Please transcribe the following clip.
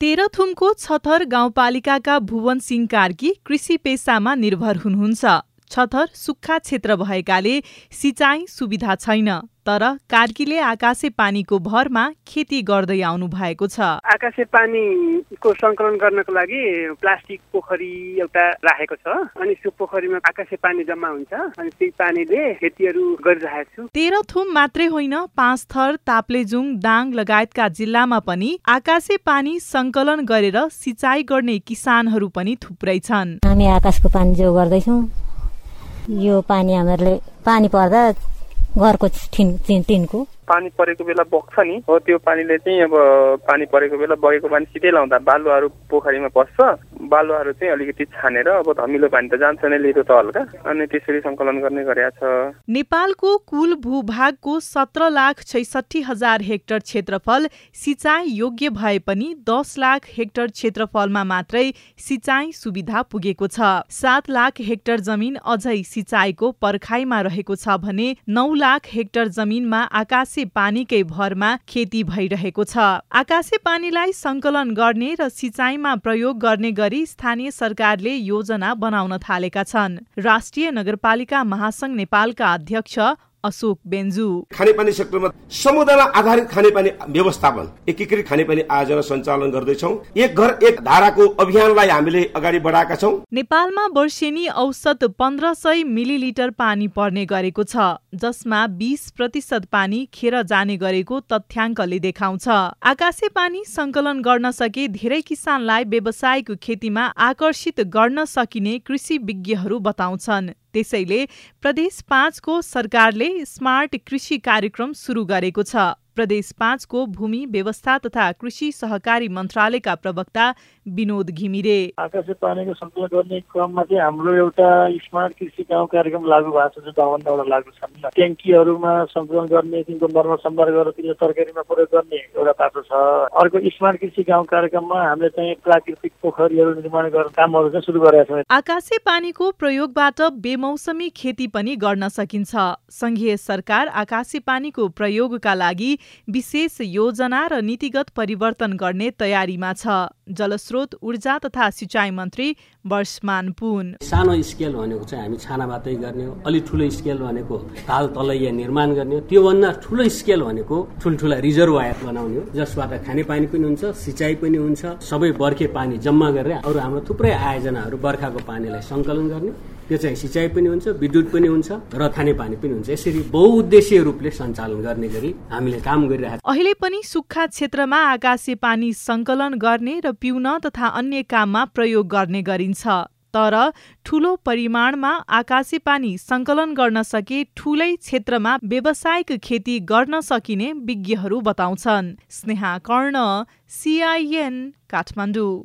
तेह्रथुमको छथर गाउँपालिकाका भुवन सिंह कार्की कृषि पेसामा निर्भर हुनुहुन्छ। छथर सुक्खा क्षेत्र भएकाले सिँचाइ सुविधा छैन। तर कार्कीले आकाशे पानीको भरमा खेती गर्दै आउनु भएको छ। आकाशे पानीको सङ्कलन गर्नको लागि प्लास्टिक पोखरी एउटा राखेको छ अनि त्यो पोखरीमा आकाशे पानी जम्मा हुन्छ अनि त्यही पानीले खेतीहरू गरिरहेको छु। तेह्रथुम मात्रै होइन पाँच थर ताप्लेजुङ दाङ लगायतका जिल्लामा पनि आकाशे पानी सङ्कलन गरेर सिँचाइ गर्ने किसानहरू पनि थुप्रै छन्। हामी आकाशको पानी जो गर्दैछौँ यो पानी हामीहरूले पानी पर्दा гаргуц тин тин тингу पानी परेको बेला बग्छ नि। हो त्यो पानीले चाहिँ अब पानी परेको बेला बगेको पानी सिधै लाउँदा बालुवाहरू पोखरीमा पस्छ। बालुवाहरू चाहिँ अलिकति छानेर अब धमिलो पानी त जान्छ नै लिरो त हल्का। अनि त्यसरी सङ्कलन गर्ने गरेका छ। नेपालको कुल भूभागको सत्र लाख छैसठी हजार हेक्टर क्षेत्रफल सिँचाइ योग्य भए पनि दस लाख हेक्टर क्षेत्रफलमा मात्रै सिँचाइ सुविधा पुगेको छ। सात लाख हेक्टर जमिन अझै सिँचाइको पर्खाइमा रहेको छ भने नौ लाख हेक्टर जमिनमा आकाश आकाशे पानीकै भरमा खेती भइरहेको छ। आकाशे पानीलाई संकलन गर्ने र सिँचाइमा प्रयोग गर्ने गरी स्थानीय सरकारले योजना बनाउन थालेका छन्। राष्ट्रिय नगरपालिका महासंघ नेपालका अध्यक्ष अशोक बेन्जु। खानेपानी सेक्टरमा समुदायमा आधारित खानेपानी व्यवस्थापन एकीकृत खानेपानी आयोजना सञ्चालन गर्दैछौ। एक घर एक धाराको अभियानलाई हामीले अगाडि बढाएका छौँ। नेपालमा वर्षेनी औसत पन्ध्र सय मिलिलिटर पानी पर्ने गरेको छ जसमा बिस प्रतिशत पानी खेर जाने गरेको तथ्याङ्कले देखाउँछ। आकाशे पानी संकलन गर्न सके धेरै किसानलाई व्यावसायिक खेतीमा आकर्षित गर्न सकिने कृषि विज्ञहरू बताउँछन्। त्यसैले प्रदेश पाँचको सरकारले स्मार्ट कृषि कार्यक्रम सुरु गरेको छ। प्रदेश पाँचको भूमि व्यवस्था तथा कृषि सहकारी मन्त्रालयका प्रवक्ता विनोद घिमिरे। आकाशे पानीको सङ्कलन गर्ने क्रममा चाहिँ हाम्रो एउटा स्मार्ट कृषि गाउँ कार्यक्रम लागू भएको छ एउटा लागू छ। ट्याङ्कीहरूमा सङ्कलन गर्ने तिनको मर्म सम्भार गरेर तरकारीमा प्रयोग गर्ने एउटा बाटो छ। अर्को स्मार्ट कृषि गाउँ कार्यक्रममा हामीले चाहिँ प्राकृतिक पोखरीहरू निर्माण गर्ने कामहरू चाहिँ सुरु गरेका छौँ। आकाशे पानीको प्रयोगबाट बेमौसमी खेती पनि गर्न सकिन्छ। संघीय सरकार आकाशे पानीको प्रयोगका लागि विशेष योजना र नीतिगत परिवर्तन गर्ने तयारीमा छ। जलस्रोत ऊर्जा तथा सिँचाइ मन्त्री वर्षमान पुन। सानो स्केल भनेको चाहिँ हामी छानाबाटै गर्ने हो अलिक ठुलो स्केल भनेको ताल तलैया निर्माण गर्ने हो। त्योभन्दा ठुलो स्केल भनेको ठुल्ठुला रिजर्वायर बनाउने हो जसबाट खानेपानी पनि हुन्छ सिँचाइ पनि हुन्छ सबै बर्खे पानी जम्मा गरेर अरू हाम्रो थुप्रै आयोजनाहरू बर्खाको पानीलाई सङ्कलन गर्ने। त्यो चाहिँ सिँचाइ पनि हुन्छ विद्युत पनि हुन्छ र खानेपानी पनि हुन्छ। यसरी बहुउद्देश्य रूपले सञ्चालन गर्ने गरी हामीले काम गरिरहेका अहिले पनि सुक्खा क्षेत्रमा आकाशे पानी सङ्कलन गर्ने र पिउन तथा अन्य काममा प्रयोग गर्ने गरिन्छ। तर ठूलो परिमाणमा आकाशे पानी सङ्कलन गर्न सके ठूलै क्षेत्रमा व्यावसायिक खेती गर्न सकिने विज्ञहरू बताउँछन्। स्नेहा कर्ण सिआइएन काठमाडौँ।